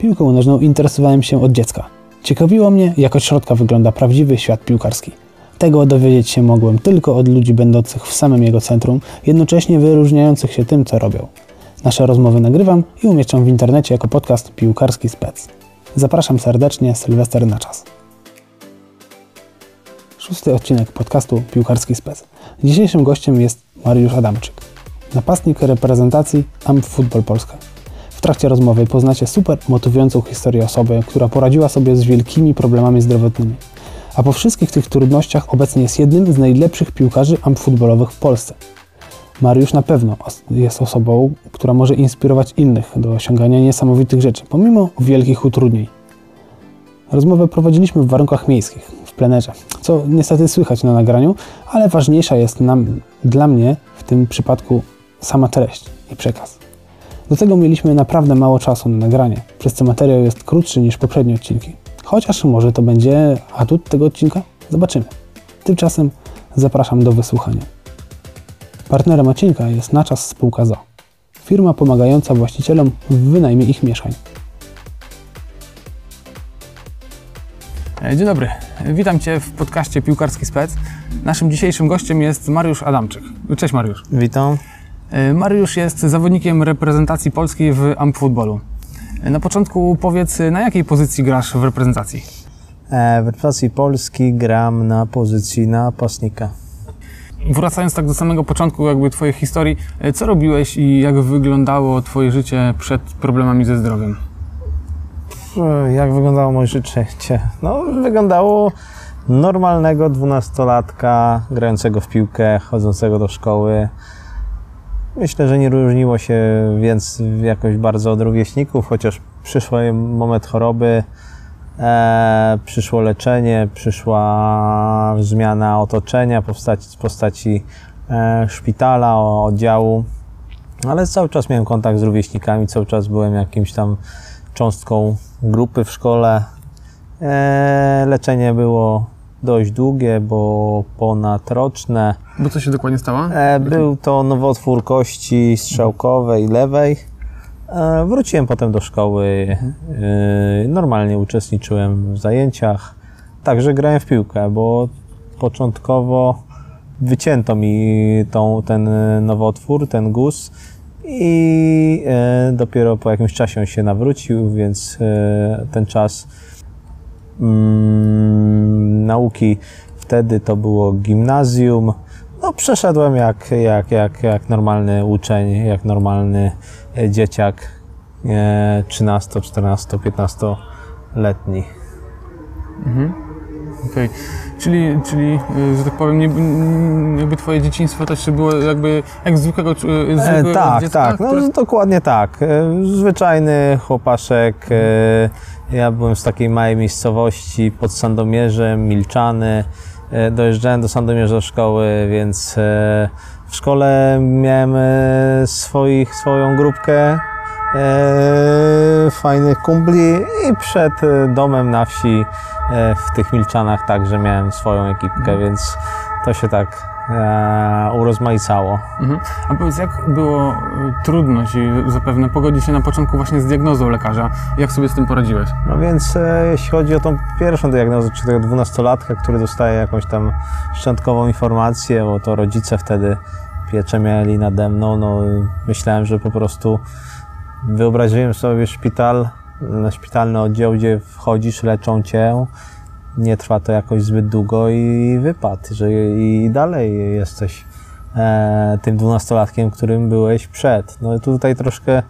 Piłką nożną interesowałem się od dziecka. Ciekawiło mnie, jak od środka wygląda prawdziwy świat piłkarski. Tego dowiedzieć się mogłem tylko od ludzi będących w samym jego centrum, jednocześnie wyróżniających się tym, co robią. Nasze rozmowy nagrywam i umieszczam w internecie jako podcast Piłkarski Spec. Zapraszam serdecznie, Sylwester na czas. Szósty odcinek podcastu Piłkarski Spec. Dzisiejszym gościem jest Mariusz Adamczyk, napastnik reprezentacji AMP Futbol Polska. W trakcie rozmowy poznacie super motywującą historię osoby, która poradziła sobie z wielkimi problemami zdrowotnymi. A po wszystkich tych trudnościach obecnie jest jednym z najlepszych piłkarzy AMP futbolowych w Polsce. Mariusz na pewno jest osobą, która może inspirować innych do osiągania niesamowitych rzeczy, pomimo wielkich utrudnień. Rozmowę prowadziliśmy w warunkach miejskich, w plenerze, co niestety słychać na nagraniu, ale ważniejsza jest nam, dla mnie w tym przypadku sama treść i przekaz. Do tego mieliśmy naprawdę mało czasu na nagranie, przez co materiał jest krótszy niż poprzednie odcinki. Chociaż może to będzie atut tego odcinka? Zobaczymy. Tymczasem zapraszam do wysłuchania. Partnerem odcinka jest na czas spółka ZO. Firma pomagająca właścicielom w wynajmie ich mieszkań. Dzień dobry, witam Cię w podcaście Piłkarski Spec. Naszym dzisiejszym gościem jest Mariusz Adamczyk. Cześć Mariusz. Witam. Mariusz jest zawodnikiem reprezentacji Polski w AMP Futbolu. Na początku powiedz, na jakiej pozycji grasz w reprezentacji? E, W reprezentacji Polski gram na pozycji napastnika. Wracając tak do samego początku jakby Twojej historii, co robiłeś i jak wyglądało Twoje życie przed problemami ze zdrowiem? E, Jak wyglądało moje życie? No, wyglądało normalnego dwunastolatka grającego w piłkę, chodzącego do szkoły. Myślę, że nie różniło się więc jakoś bardzo od rówieśników, chociaż przyszł moment choroby, e, przyszło leczenie, przyszła zmiana otoczenia postaci, postaci e, szpitala, oddziału, ale cały czas miałem kontakt z rówieśnikami, cały czas byłem jakimś tam cząstką grupy w szkole. E, leczenie było dość długie, bo ponadroczne. Bo co się dokładnie stało? E, był to nowotwór kości strzałkowej lewej. E, wróciłem potem do szkoły. E, normalnie uczestniczyłem w zajęciach. Także grałem w piłkę, bo początkowo wycięto mi tą, ten nowotwór, ten guz i dopiero po jakimś czasie on się nawrócił, więc ten czas mm, nauki wtedy to było gimnazjum. No, przeszedłem jak, jak, jak, jak normalny uczeń, jak normalny e, dzieciak e, 13, 14, 15 letni. Okej. Czyli, czyli, y, że tak powiem, nie, jakby Twoje dzieciństwo też było jakby jak zwykłego, E, zwykłego tak, dziecka? tak, no dokładnie tak. E, zwyczajny chłopaszek. E, ja byłem z takiej małej miejscowości pod Sandomierzem, Milczany. E, dojeżdżałem do Sandomierza do szkoły, więc e, w szkole miałem e, swoich, swoją grupkę fajnych kumpli i przed domem na wsi w tych Milczanach także miałem swoją ekipkę, więc to się tak e, urozmaicało. Mhm. A powiedz, jak było y, trudno Ci zapewne pogodzić się na początku właśnie z diagnozą lekarza? Jak sobie z tym poradziłeś? No więc e, jeśli chodzi o tą pierwszą diagnozę, czy tego dwunastolatka, który dostaje jakąś tam szczątkową informację, bo to rodzice wtedy pieczę mieli nade mną, no myślałem, że po prostu wyobraziłem sobie szpital, na szpitalny oddział, gdzie wchodzisz, leczą cię, nie trwa to jakoś zbyt długo i wypad, że i dalej jesteś e, tym dwunastolatkiem, którym byłeś przed. No tutaj troszkę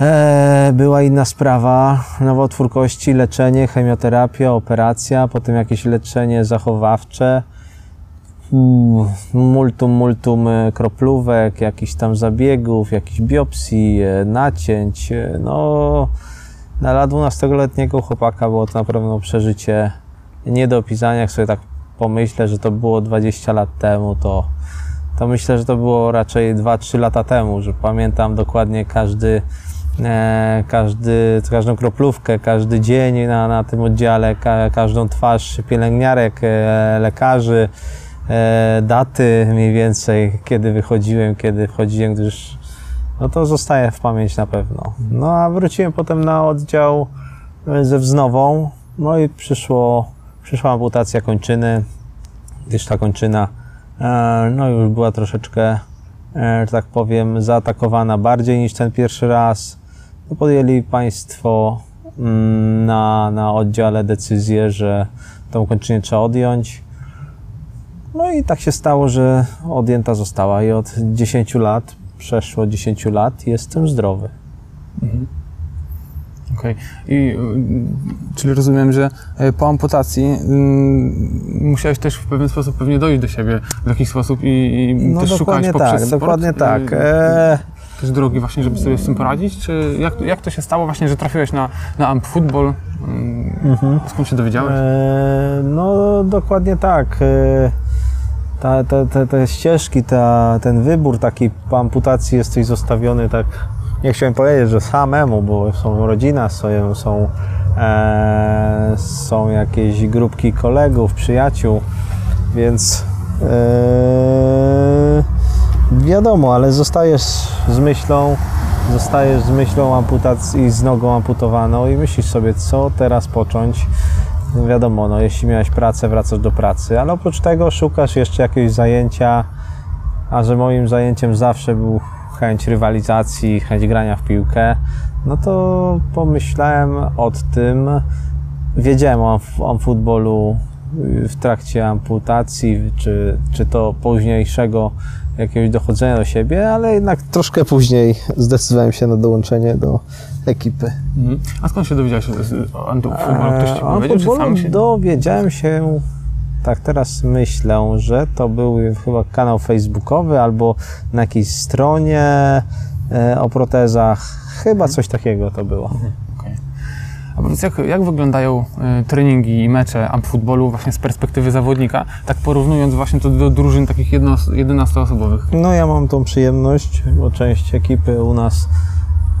E, była inna sprawa, nowotwór kości, leczenie, chemioterapia, operacja, potem jakieś leczenie zachowawcze, multum, multum e, kroplówek, jakichś tam zabiegów, jakichś biopsji, e, nacięć. e, No, dla 12-letniego chłopaka było to na pewno przeżycie nie do opisania. Jak sobie tak pomyślę, że to było 20 lat temu, to, to myślę, że to było raczej 2-3 lata temu, że pamiętam dokładnie każdy e, każdy, każdą kroplówkę, każdy dzień na, na tym oddziale, ka, każdą twarz pielęgniarek, e, lekarzy, e, daty mniej więcej, kiedy wychodziłem, kiedy wchodziłem, gdyż no to zostaje w pamięć na pewno. No a wróciłem potem na oddział e, ze wznową, no i przyszło, przyszła amputacja kończyny, gdyż ta kończyna e, no już była troszeczkę, e, że tak powiem, zaatakowana bardziej niż ten pierwszy raz. No podjęli Państwo mm, na, na oddziale decyzję, że tą kończynę trzeba odjąć. No i tak się stało, że odjęta została i od 10 lat, przeszło 10 lat, jestem zdrowy. Okej. I y, czyli rozumiem, że y, po amputacji y, musiałeś też w pewien sposób pewnie dojść do siebie w jakiś sposób i, i No też szukać dokładnie poprzez tak, sport, dokładnie y, tak. E, też drogi właśnie, żeby sobie z tym poradzić? Czy jak, jak to się stało właśnie, że trafiłeś na, na amp football? Mhm. Skąd się dowiedziałeś? E, No, dokładnie tak. E, Ta, te, te, ścieżki, ta, ten wybór takiej po amputacji jesteś zostawiony tak, nie chciałem powiedzieć, że samemu, bo są rodzina, są, są, e, są jakieś grupki kolegów, przyjaciół, więc e, wiadomo, ale zostajesz z myślą, zostajesz z myślą amputacji, z nogą amputowaną i myślisz sobie, co teraz począć. No wiadomo, no, jeśli miałeś pracę, wracasz do pracy, ale oprócz tego szukasz jeszcze jakiegoś zajęcia, a że moim zajęciem zawsze był chęć rywalizacji, chęć grania w piłkę, no to pomyślałem o tym, wiedziałem o, o futbolu w trakcie amputacji, czy, czy to późniejszego jakiegoś dochodzenia do siebie, ale jednak troszkę później zdecydowałem się na dołączenie do ekipy. Mhm. A skąd się dowiedziałeś o- antyfutbolu? Ktoś ci Eee, się... dowiedziałem się, tak teraz myślę, że to był chyba kanał facebookowy albo na jakiejś stronie e, o protezach. Chyba coś takiego to było. Okej. A powiedz, jak, jak wyglądają y, treningi i mecze amp-futbolu właśnie z perspektywy zawodnika, tak porównując właśnie to do drużyn takich jedno, 11-osobowych? No ja mam tą przyjemność, bo część ekipy u nas,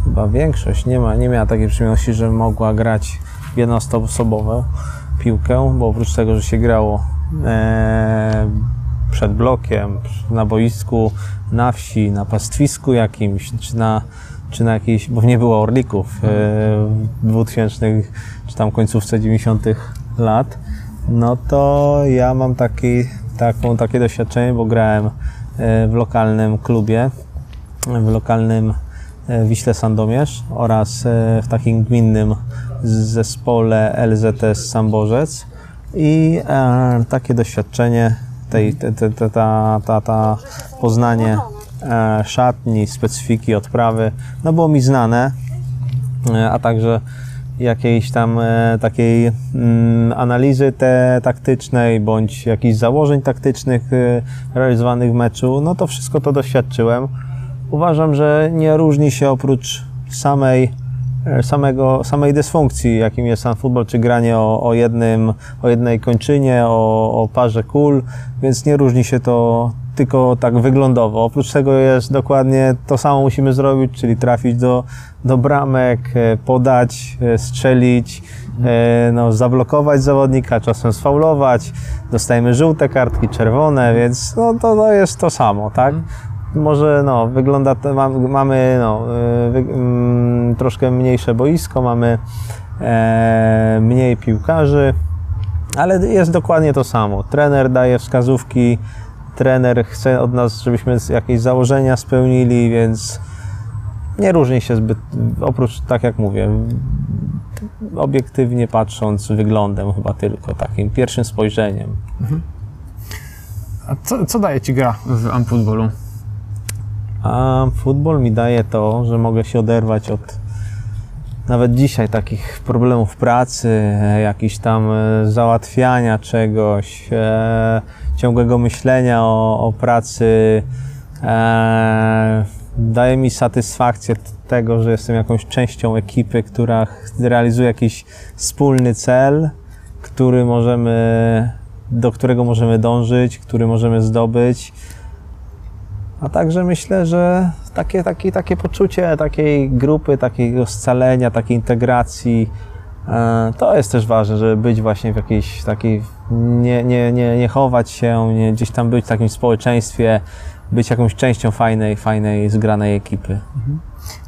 chyba większość, nie, ma, nie miała takiej przyjemności, że mogła grać w jednoosobową piłkę, bo oprócz tego, że się grało e, przed blokiem, na boisku, na wsi, na pastwisku jakimś, czy na, czy na jakiejś, bo nie było orlików e, w 2000 czy tam końcówce 90 lat, no to ja mam taki, taką, takie doświadczenie, bo grałem e, w lokalnym klubie, w lokalnym e, Wiśle Sandomierz oraz w takim gminnym zespole LZS Samborzec i takie doświadczenie, tej, te, te, ta, ta, ta poznanie szatni, specyfiki, odprawy, no było mi znane, e, a także jakiejś tam e, takiej mm, analizy te taktycznej bądź jakichś założeń taktycznych e, realizowanych w meczu, no to wszystko to doświadczyłem. Uważam, że nie różni się oprócz samej, e, samego, samej dysfunkcji, jakim jest sam futbol, czy granie o, o, jednym, o jednej kończynie, o, o parze kul, więc nie różni się to tylko tak wyglądowo. Oprócz tego jest dokładnie to samo musimy zrobić, czyli trafić do, do bramek, e, podać, e, strzelić, e, no, zablokować zawodnika, czasem sfaulować, dostajemy żółte kartki, czerwone, więc no, to, to jest to samo, tak? Może no, wygląda, mamy no, mm, troszkę mniejsze boisko, mamy e, mniej piłkarzy, ale jest dokładnie to samo. Trener daje wskazówki, trener chce od nas, żebyśmy jakieś założenia spełnili, więc nie różni się zbyt, oprócz, tak jak mówię, obiektywnie patrząc wyglądem chyba tylko, takim pierwszym spojrzeniem. A co, co daje Ci gra w amp-futbolu? A futbol mi daje to, że mogę się oderwać od nawet dzisiaj takich problemów pracy, e, jakichś tam e, załatwiania czegoś, e, ciągłego myślenia o, o pracy. E, daje mi satysfakcję tego, że jestem jakąś częścią ekipy, która realizuje jakiś wspólny cel, który możemy, do którego możemy dążyć, który możemy zdobyć. A także myślę, że takie, takie, takie poczucie takiej grupy, takiego scalenia, takiej integracji, e, to jest też ważne, żeby być właśnie w jakiejś takiej, nie, nie, nie, nie chować się, nie gdzieś tam być w takim społeczeństwie, być jakąś częścią fajnej, fajnej, zgranej ekipy.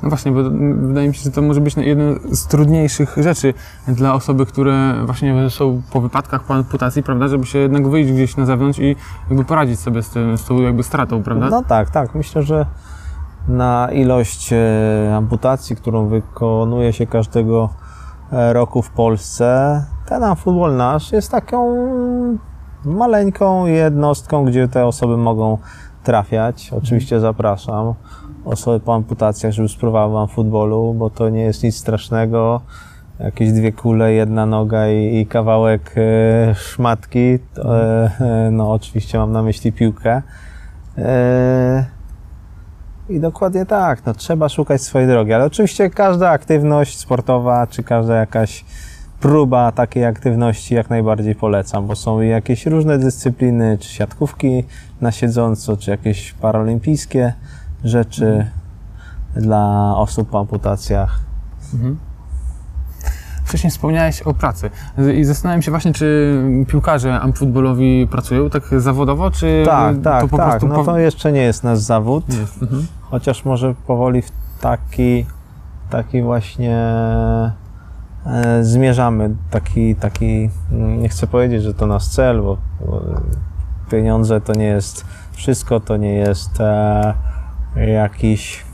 No właśnie, bo wydaje mi się, że to może być jedna z trudniejszych rzeczy dla osoby, które właśnie są po wypadkach, po amputacji, prawda, żeby się jednak wyjść gdzieś na zewnątrz i jakby poradzić sobie z, tym, z tą jakby stratą, prawda? No tak, tak. Myślę, że na ilość e, amputacji, którą wykonuje się każdego e, roku w Polsce, ten futbol nasz jest taką maleńką jednostką, gdzie te osoby mogą trafiać. Oczywiście zapraszam osoby po amputacjach, żeby spróbowały wam futbolu, bo to nie jest nic strasznego. Jakieś dwie kule, jedna noga i, i kawałek e, szmatki. No oczywiście mam na myśli piłkę. I dokładnie tak, no trzeba szukać swojej drogi, ale oczywiście każda aktywność sportowa, czy każda jakaś próba takiej aktywności jak najbardziej polecam, bo są jakieś różne dyscypliny, czy siatkówki na siedząco, czy jakieś paralimpijskie rzeczy mhm. dla osób po amputacjach. Mhm. Wcześniej wspomniałeś o pracy i zastanawiam się właśnie, czy piłkarze amfutbolowi pracują tak zawodowo, czy tak, tak, to po tak. prostu... No to jeszcze nie jest nasz zawód, mhm. Chociaż może powoli w taki, taki właśnie e, zmierzamy, taki, taki, nie chcę powiedzieć, że to nasz cel, bo, bo pieniądze to nie jest wszystko, to nie jest e, jakiś.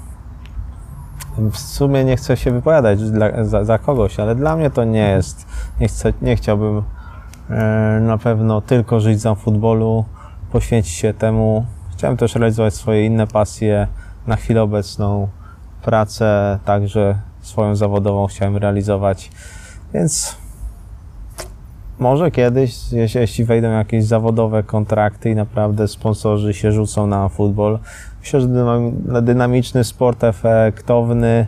W sumie nie chcę się wypowiadać dla, za, za, kogoś, ale dla mnie to nie jest. Nie, chcę, nie chciałbym e, na pewno tylko żyć za futbolu, poświęcić się temu. Chciałem też realizować swoje inne pasje. Na chwilę obecną pracę, także swoją zawodową chciałem realizować. Więc może kiedyś, jeśli wejdą jakieś zawodowe kontrakty i naprawdę sponsorzy się rzucą na futbol, myślę, że dynamiczny sport, efektowny,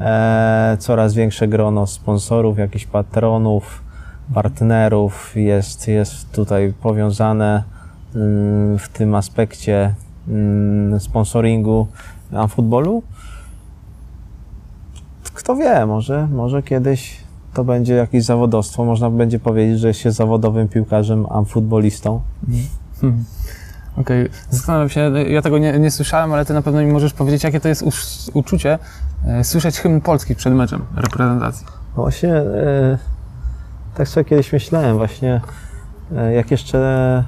e, coraz większe grono sponsorów, jakichś patronów, partnerów jest, jest tutaj powiązane mm, w tym aspekcie sponsoringu na futbolu. Kto wie, może, może kiedyś to będzie jakieś zawodowstwo. Można będzie powiedzieć, że jest się zawodowym piłkarzem, a futbolistą. Hmm. Okej, okay. zastanawiam się, ja tego nie, nie, słyszałem, ale ty na pewno mi możesz powiedzieć, jakie to jest uczucie e, słyszeć hymn polski przed meczem reprezentacji. No właśnie, e, tak sobie kiedyś myślałem, właśnie, e, jak jeszcze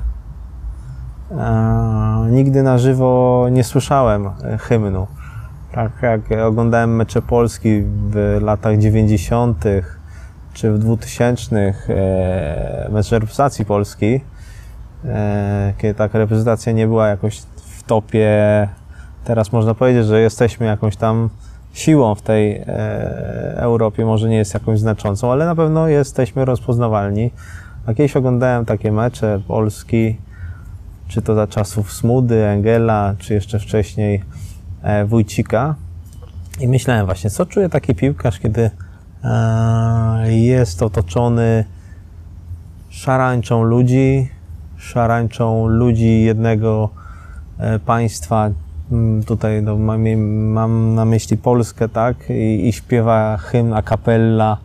nigdy na żywo nie słyszałem e, hymnu. Tak jak oglądałem mecze Polski w latach 90., czy w 2000 e, mecz reprezentacji Polski, e, kiedy taka reprezentacja nie była jakoś w topie, teraz można powiedzieć, że jesteśmy jakąś tam siłą w tej e, Europie, może nie jest jakąś znaczącą, ale na pewno jesteśmy rozpoznawalni. A kiedyś oglądałem takie mecze Polski, czy to za czasów Smudy, Engela, czy jeszcze wcześniej Wójcika. I myślałem właśnie, co czuje taki piłkarz, kiedy E, jest otoczony szarańczą ludzi, szarańczą ludzi jednego e, państwa. Mm, tutaj no, mam, mam, na myśli Polskę, tak? I, I, śpiewa hymn a cappella,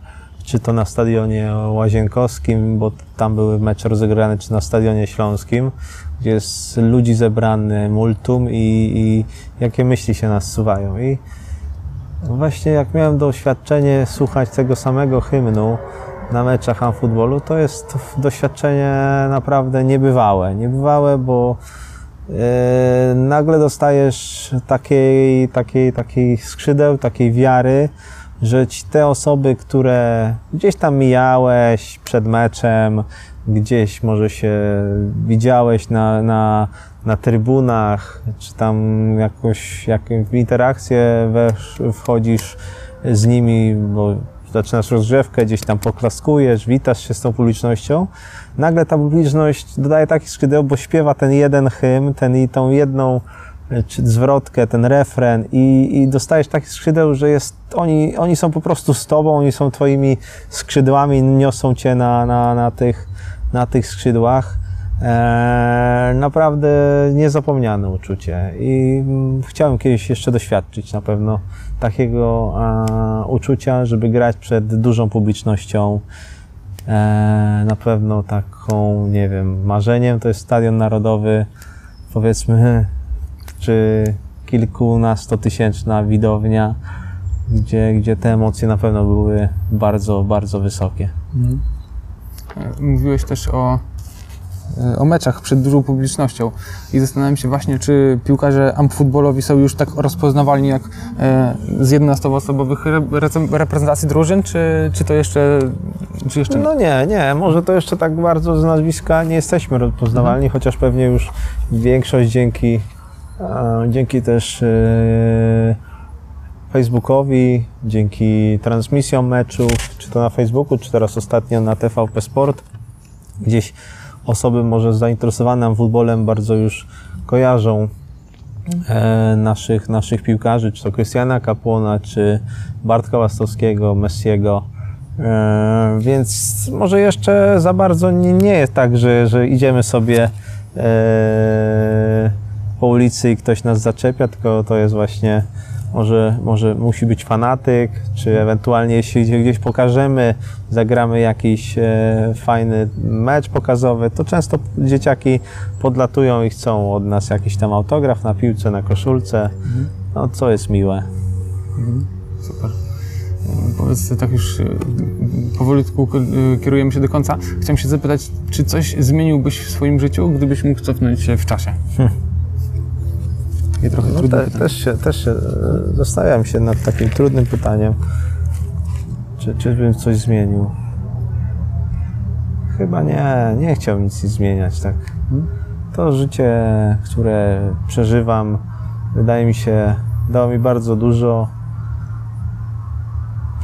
czy to na stadionie Łazienkowskim, bo tam były mecze rozegrane, czy na stadionie śląskim, jest ludzi zebrany multum i, i jakie myśli się nasuwają. I Właśnie jak miałem doświadczenie słuchać tego samego hymnu na meczach amfutbolu, to jest doświadczenie naprawdę niebywałe. Niebywałe, bo yy, nagle dostajesz takiej, takiej, takiej skrzydeł, takiej wiary, że ci te osoby, które gdzieś tam mijałeś przed meczem, gdzieś może się widziałeś na, na, na trybunach, czy tam jakoś jak w interakcję wesz, wchodzisz z nimi, bo zaczynasz rozgrzewkę, gdzieś tam poklaskujesz, witasz się z tą publicznością. Nagle ta publiczność dodaje taki skrzydeł, bo śpiewa ten jeden hymn, ten i tą jedną zwrotkę, ten refren i, i dostajesz taki skrzydeł, że jest, oni, oni są po prostu z tobą, oni są twoimi skrzydłami, niosą cię na, na, na, tych, na tych skrzydłach. Eee, naprawdę niezapomniane uczucie i mm, chciałem kiedyś jeszcze doświadczyć na pewno takiego e, uczucia, żeby grać przed dużą publicznością. E, na pewno taką, nie wiem, marzeniem to jest Stadion Narodowy, powiedzmy czy kilkunastotysięczna widownia, gdzie, gdzie te emocje na pewno były bardzo, bardzo wysokie. Mówiłeś też o, e, o meczach przed dużą publicznością i zastanawiam się właśnie, czy piłkarze amputbolowi są już tak rozpoznawalni jak e, z 11-osobowych re- reprezentacji drużyn, czy, czy to jeszcze, czy jeszcze nie? No nie, nie, może to jeszcze tak bardzo z nazwiska nie jesteśmy rozpoznawalni, chociaż pewnie już większość dzięki, dzięki też e, Facebookowi, dzięki transmisjom meczów, czy to na Facebooku, czy teraz ostatnio na TVP Sport, gdzieś osoby może zainteresowane futbolem bardzo już kojarzą e, naszych, naszych piłkarzy, czy to Krystiana Kapłona, czy Bartka Łastowskiego, Messiego. E, więc może jeszcze za bardzo nie, nie jest tak, że, że idziemy sobie e, po ulicy i ktoś nas zaczepia, tylko to jest właśnie może, może musi być fanatyk, czy ewentualnie jeśli gdzie- gdzieś pokażemy, zagramy jakiś e, fajny mecz pokazowy, to często dzieciaki podlatują i chcą od nas jakiś tam autograf na piłce, na koszulce, no co jest miłe. Super. E, Powiedz, tak już e, powolutku e, kierujemy się do końca. Chciałem się zapytać, czy coś zmieniłbyś w swoim życiu, gdybyś mógł cofnąć się w czasie? Takie trochę No trudne te, pytanie. też, się, też się e, zastanawiam się nad takim trudnym pytaniem, czy, czy bym coś zmienił. Chyba nie, nie chciałbym nic zmieniać, tak. To życie, które przeżywam, wydaje mi się, dało mi bardzo dużo.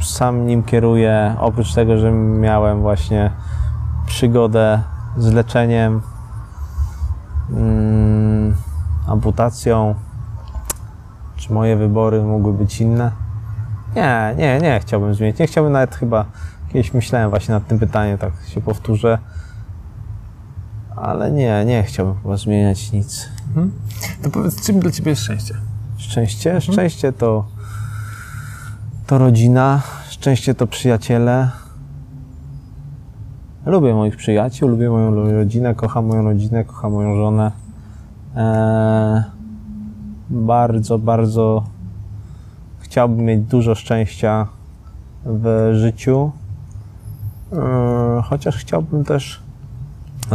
Sam nim kieruję, oprócz tego, że miałem właśnie przygodę z leczeniem, mm, amputacją, czy moje wybory mogły być inne? Nie, nie, nie chciałbym zmienić. Nie chciałbym nawet chyba, kiedyś myślałem właśnie nad tym pytaniem, tak się powtórzę. Ale nie, nie chciałbym chyba zmieniać nic. To powiedz, czym dla Ciebie jest szczęście? Szczęście? Szczęście to, to rodzina, szczęście to przyjaciele. Lubię moich przyjaciół, lubię moją rodzinę, kocham moją rodzinę, kocham moją żonę. Eee, bardzo, bardzo chciałbym mieć dużo szczęścia w życiu. Eee, chociaż chciałbym też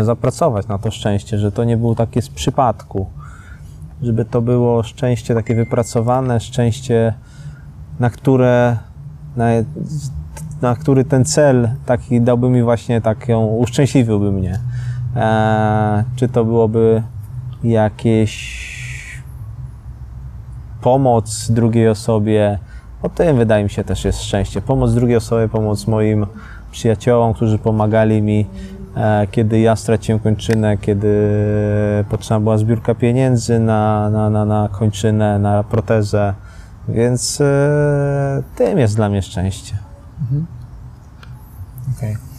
zapracować na to szczęście, że to nie było takie z przypadku żeby to było szczęście takie wypracowane, szczęście, na które, na, na który ten cel taki dałby mi właśnie taką, uszczęśliwiłby mnie. E, czy to byłoby jakieś pomoc drugiej osobie, o tym wydaje mi się też jest szczęście. Pomoc drugiej osobie, pomoc moim przyjaciołom, którzy pomagali mi, e, kiedy ja straciłem kończynę, kiedy potrzebna była zbiórka pieniędzy na, na, na, na kończynę, na protezę. Więc e, tym jest dla mnie szczęście. E, jeśli-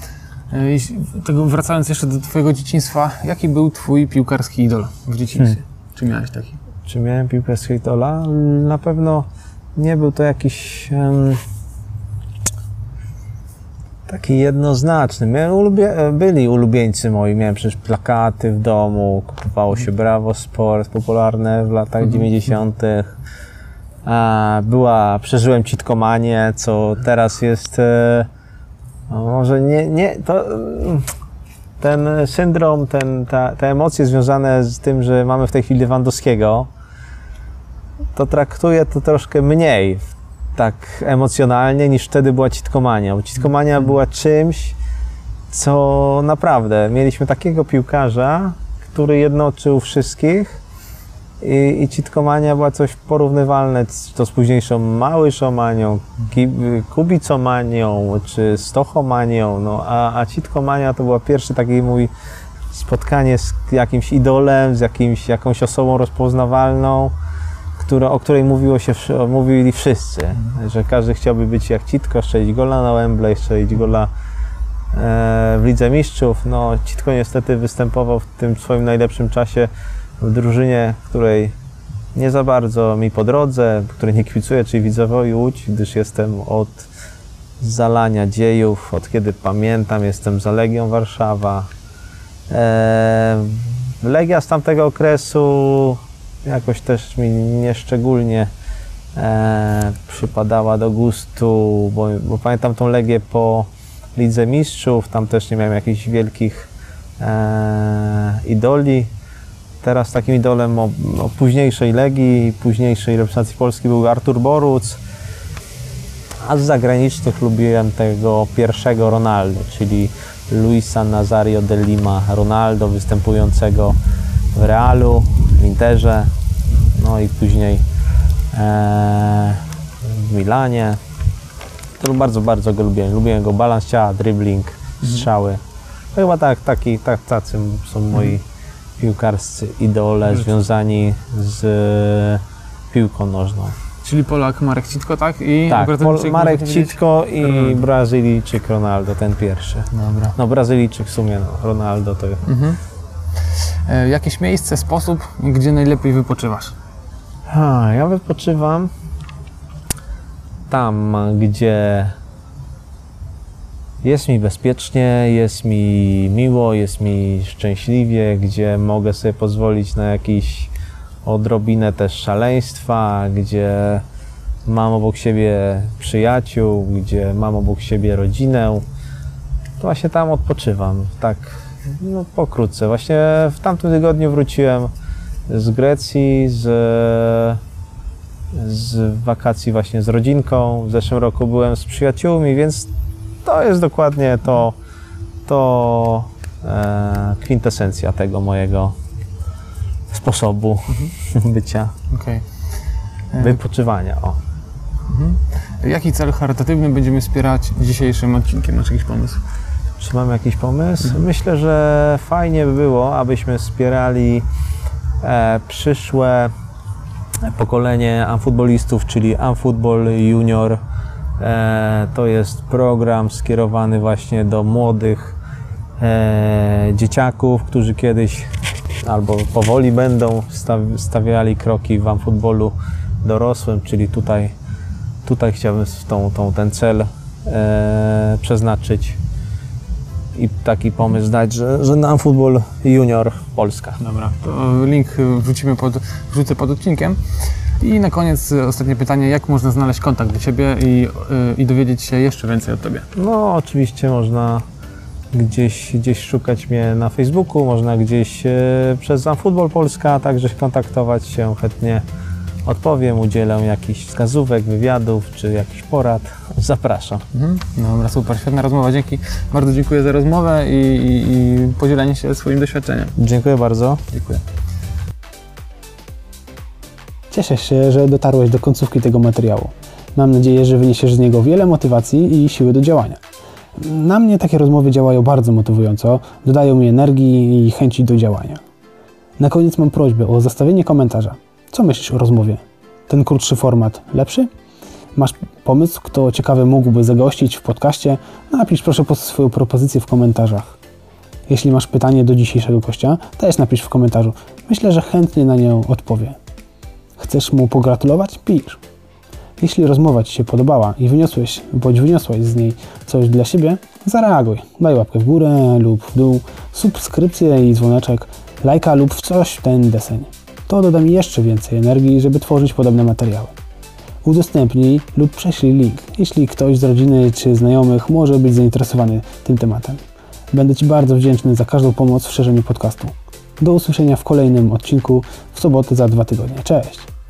Tego wracając jeszcze do Twojego dzieciństwa, jaki był Twój piłkarski idol w dzieciństwie? Czy miałeś taki? Czy miałem piłkę z Hejtola? Na pewno nie był to jakiś em, taki jednoznaczny. Miałem ulubie, byli ulubieńcy moi, miałem przecież plakaty w domu, kupowało się Bravo Sport, popularne w latach 90. A, była, przeżyłem citkomanię, co teraz jest e, no może nie, nie to mm, ten syndrom, ten, ta, te emocje związane z tym, że mamy w tej chwili Lewandowskiego, to traktuję to troszkę mniej tak emocjonalnie niż wtedy była citkomania. Bo citkomania była czymś, co naprawdę mieliśmy takiego piłkarza, który jednoczył wszystkich i, i citkomania była coś porównywalne to z późniejszą Małyszomanią, Kubicomanią czy Stochomanią, no, a, a citkomania to była pierwszy taki mój spotkanie z jakimś idolem, z jakimś, jakąś osobą rozpoznawalną, o której mówiło się, mówili wszyscy, że każdy chciałby być jak Citko, strzelić gola na Wembley, strzelić gola e, w Lidze Mistrzów. No, Citko niestety występował w tym swoim najlepszym czasie w drużynie, której nie za bardzo mi po drodze, której nie kibicuję, czyli Widzewowi Łódź, gdyż jestem od zalania dziejów, od kiedy pamiętam, jestem za Legią Warszawa. E, Legia z tamtego okresu jakoś też mi nieszczególnie e, przypadała do gustu, bo, bo pamiętam tą Legię po Lidze Mistrzów, tam też nie miałem jakichś wielkich e, idoli. Teraz takim idolem o, o późniejszej Legii, późniejszej reprezentacji Polski był Artur Boruc, a z zagranicznych lubiłem tego pierwszego Ronaldo, czyli Luisa Nazario de Lima Ronaldo, występującego w Realu, w Interze, no i później e, w Milanie. To bardzo, bardzo go lubiłem. Lubiłem jego balans ciała, dribbling, strzały. To chyba tak, taki, tak, tacy są moi piłkarscy idole związani z piłką nożną. Czyli Polak Marek Citko, tak? I Tak, Pol- Marek? Citko i Ronaldo. Brazylijczyk Ronaldo, ten pierwszy. Dobra. No Brazylijczyk w sumie, no, Ronaldo to Mhm. E, jakieś miejsce, sposób, gdzie najlepiej wypoczywasz? Ha, ja wypoczywam tam, gdzie jest mi bezpiecznie, jest mi miło, jest mi szczęśliwie, gdzie mogę sobie pozwolić na jakiś odrobinę też szaleństwa, gdzie mam obok siebie przyjaciół, gdzie mam obok siebie rodzinę. To właśnie tam odpoczywam, tak no, pokrótce. Właśnie w tamtym tygodniu wróciłem z Grecji, z, z wakacji właśnie z rodzinką. W zeszłym roku byłem z przyjaciółmi, więc to jest dokładnie to, to e, kwintesencja tego mojego sposobu bycia, Okej. E, wypoczywania. O. Jaki cel charytatywny będziemy wspierać dzisiejszym odcinkiem? Masz jakiś pomysł? Czy mamy jakiś pomysł? Myślę, że fajnie by było, abyśmy wspierali e, przyszłe pokolenie amfutbolistów, czyli Amfootball Junior. E, to jest program skierowany właśnie do młodych e, dzieciaków, którzy kiedyś albo powoli będą staw- stawiali kroki w amfutbolu dorosłym, czyli tutaj, tutaj chciałbym tą, tą, ten cel e, przeznaczyć i taki pomysł dać, że, że na Football Junior Polska. Dobra, to link wrzucimy pod, wrzucę pod odcinkiem. I na koniec y, ostatnie pytanie, jak można znaleźć kontakt do Ciebie i, y, i dowiedzieć się jeszcze więcej o Tobie? No oczywiście można gdzieś, gdzieś szukać mnie na Facebooku, można gdzieś e, przez Football Polska także kontaktować się, chętnie odpowiem, udzielę jakichś wskazówek, wywiadów czy jakichś porad. Zapraszam. Mhm. Dobra, super, świetna rozmowa, dzięki. Bardzo dziękuję za rozmowę i, i, i podzielenie się swoim doświadczeniem. Dziękuję bardzo. Dziękuję. Cieszę się, że dotarłeś do końcówki tego materiału. Mam nadzieję, że wyniesiesz z niego wiele motywacji i siły do działania. Na mnie takie rozmowy działają bardzo motywująco, dodają mi energii i chęci do działania. Na koniec mam prośbę o zostawienie komentarza. Co myślisz o rozmowie? Ten krótszy format lepszy? Masz pomysł, kto ciekawy mógłby zagościć w podcaście? Napisz proszę po swoją propozycję w komentarzach. Jeśli masz pytanie do dzisiejszego gościa, też napisz w komentarzu. Myślę, że chętnie na nią odpowie. Chcesz mu pogratulować? Pisz. Jeśli rozmowa Ci się podobała i wyniosłeś bądź wyniosłaś z niej coś dla siebie, zareaguj. Daj łapkę w górę lub w dół, subskrypcję i dzwoneczek, lajka lub w coś w ten deseń. To doda mi jeszcze więcej energii, żeby tworzyć podobne materiały. Udostępnij lub prześlij link, jeśli ktoś z rodziny czy znajomych może być zainteresowany tym tematem. Będę Ci bardzo wdzięczny za każdą pomoc w szerzeniu podcastu. Do usłyszenia w kolejnym odcinku w sobotę za dwa tygodnie. Cześć!